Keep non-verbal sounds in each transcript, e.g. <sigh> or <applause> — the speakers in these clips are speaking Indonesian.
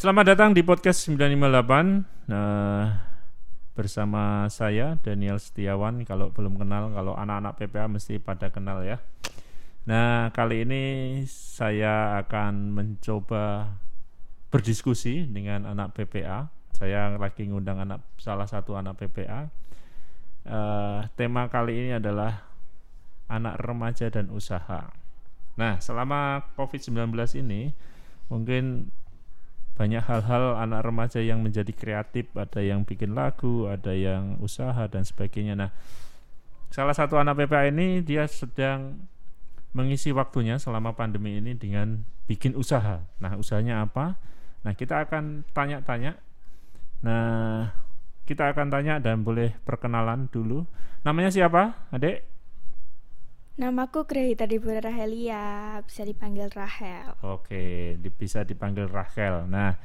Selamat datang di podcast 958 nah, bersama saya Daniel Setiawan. Kalau belum kenal, kalau anak-anak PPA mesti pada kenal ya. Nah, kali ini saya akan mencoba berdiskusi dengan anak PPA. Saya lagi ngundang anak salah satu anak PPA. Uh, tema kali ini adalah anak remaja dan usaha. Nah, selama COVID-19 ini mungkin banyak hal-hal anak remaja yang menjadi kreatif, ada yang bikin lagu, ada yang usaha dan sebagainya. Nah, salah satu anak PPA ini dia sedang mengisi waktunya selama pandemi ini dengan bikin usaha. Nah, usahanya apa? Nah, kita akan tanya-tanya. Nah, kita akan tanya dan boleh perkenalan dulu. Namanya siapa, Adik? Namaku Grahita Dibura Rahelia, bisa dipanggil Rahel. Oke, di, bisa dipanggil Rahel. Nah,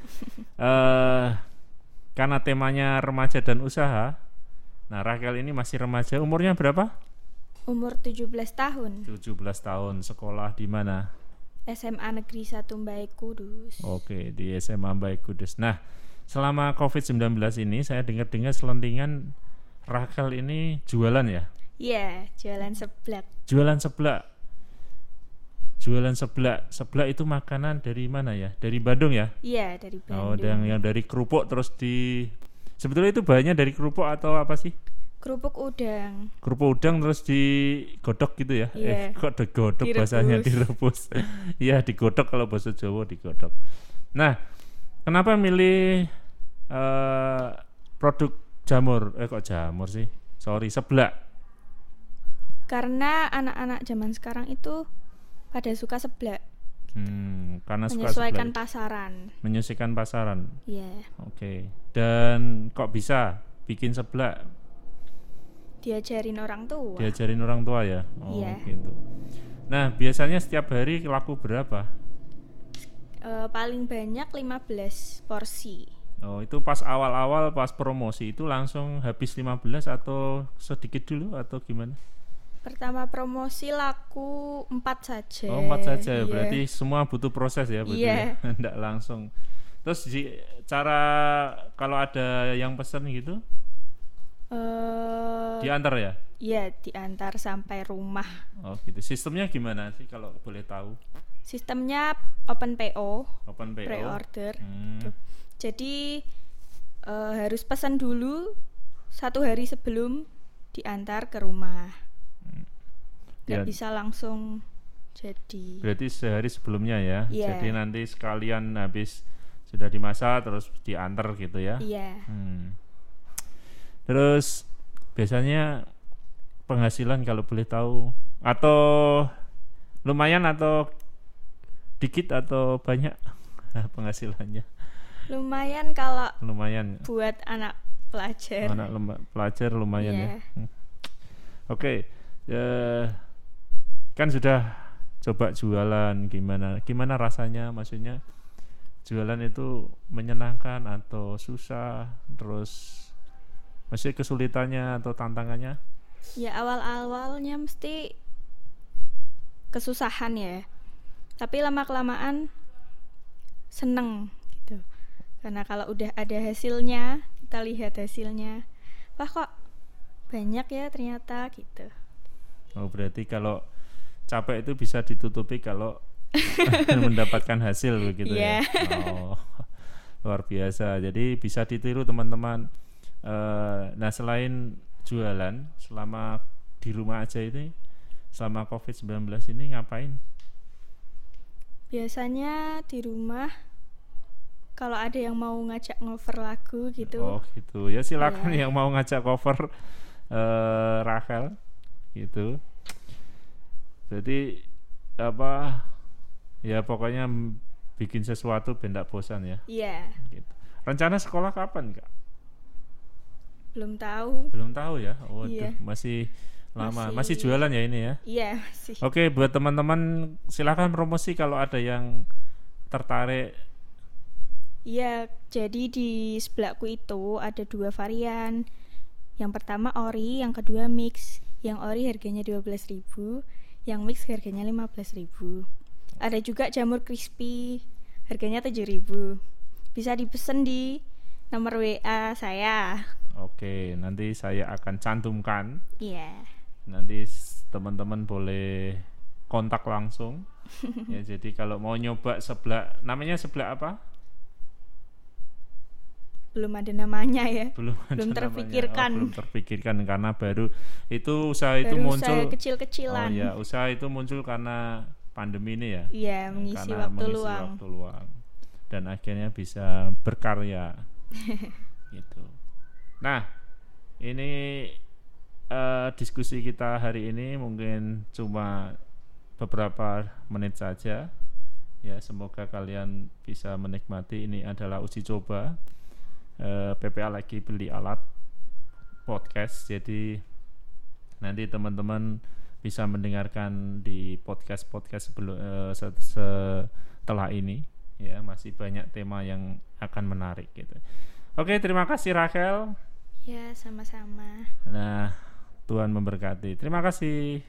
uh, <laughs> karena temanya remaja dan usaha, nah Rahel ini masih remaja. Umurnya berapa? Umur 17 tahun. 17 tahun. Sekolah di mana? SMA Negeri 1 Baik Kudus. Oke, di SMA Baik Kudus. Nah, selama COVID-19 ini saya dengar-dengar selentingan Rahel ini jualan ya? Iya, jualan seblak. Jualan seblak. Jualan seblak. Seblak itu makanan dari mana ya? Dari Bandung ya? Iya, dari Bandung. Oh, dan yang dari kerupuk terus di Sebetulnya itu bahannya dari kerupuk atau apa sih? Kerupuk udang. Kerupuk udang terus digodok gitu ya? Iya. Eh, kok digodok Direbus. bahasanya direbus. <laughs> Iya, digodok kalau bahasa Jawa digodok. Nah, kenapa milih eh, produk jamur? Eh kok jamur sih? Sorry, seblak. Karena anak-anak zaman sekarang itu pada suka seblak, Hmm, karena suka menyesuaikan seblak. pasaran. Menyesuaikan pasaran. Iya, Oke. Dan kok bisa bikin seblak? diajarin orang tua. Diajarin orang tua ya? Oh, Iya. gitu. Nah, biasanya setiap hari laku berapa? Eh, paling banyak 15 porsi. Oh, itu pas awal-awal pas promosi itu langsung habis 15 atau sedikit dulu atau gimana? Pertama promosi laku 4 saja. Oh, empat saja. Iya. Berarti semua butuh proses ya, betul Iya. ya? <laughs> Nggak langsung. Terus cara kalau ada yang pesen gitu Eh, diantar ya? Iya, diantar sampai rumah. Oh, gitu. Sistemnya gimana sih kalau boleh tahu? Sistemnya open PO, Open PO. pre-order. Hmm. Tuh. Jadi eh, harus pesan dulu satu hari sebelum diantar ke rumah. Ya. Nggak bisa langsung jadi. Berarti sehari sebelumnya ya. Iya. Jadi nanti sekalian habis sudah dimasak terus diantar gitu ya. Iya. Hmm. Terus biasanya penghasilan kalau boleh tahu atau lumayan atau dikit atau banyak <laughs> penghasilannya? Lumayan kalau Lumayan. buat anak pelajar. Anak pelajar lumayan ya. Iya. Hmm. Oke. eh, kan sudah coba jualan gimana? Gimana rasanya maksudnya? Jualan itu menyenangkan atau susah? Terus masih kesulitannya atau tantangannya? Ya awal-awalnya mesti kesusahan ya. Tapi lama kelamaan seneng gitu. Karena kalau udah ada hasilnya, kita lihat hasilnya. Wah kok banyak ya ternyata gitu. Oh, berarti kalau capek itu bisa ditutupi kalau <laughs> mendapatkan hasil begitu ya. Iya. Oh, luar biasa. Jadi bisa ditiru teman-teman. Eh, nah, selain jualan selama di rumah aja ini selama Covid-19 ini ngapain? Biasanya di rumah kalau ada yang mau ngajak ngover lagu gitu. Oh, gitu. Ya silakan Iya. yang mau ngajak cover eh Rachel gitu. Jadi apa ya pokoknya bikin sesuatu benda bosan ya Iya, gitu. Rencana sekolah kapan, Kak? belum tahu. Belum tahu ya. Waduh, Iya. masih lama. Masih, Masih- jualan ya ini ya. Iya, masih. Oke, buat teman-teman silakan promosi kalau ada yang tertarik. Iya, jadi di sebelahku itu ada dua varian. Yang pertama ori, yang kedua mix. Yang ori harganya 12.000, yang mix harganya 15.000. Ada juga jamur crispy, harganya 7.000. bisa dipesen di nomor WA saya. Oke, nanti saya akan cantumkan. Iya. Nanti s- teman-teman boleh kontak langsung. <laughs> ya, jadi kalau mau nyoba sebelah namanya sebelah apa? Belum ada namanya ya. Belum ada Belum namanya. terpikirkan. Oh, belum terpikirkan karena baru itu usaha itu Baru muncul usaha kecil-kecilan. Oh ya, usaha itu muncul karena pandemi ini ya. Iya, mengisi Karena waktu mengisi luang. waktu luang. Dan akhirnya bisa berkarya. <laughs> gitu. Nah, ini eh, diskusi kita hari ini mungkin cuma beberapa menit saja. Ya, semoga kalian bisa menikmati ini adalah uji coba. Eh, PPA lagi beli alat podcast, jadi nanti teman-teman bisa mendengarkan di podcast-podcast sebelum eh, se- setelah ini ya masih banyak tema yang akan menarik gitu. Oke, terima kasih Rachel. Ya, sama-sama. Nah, Tuhan memberkati. Terima kasih.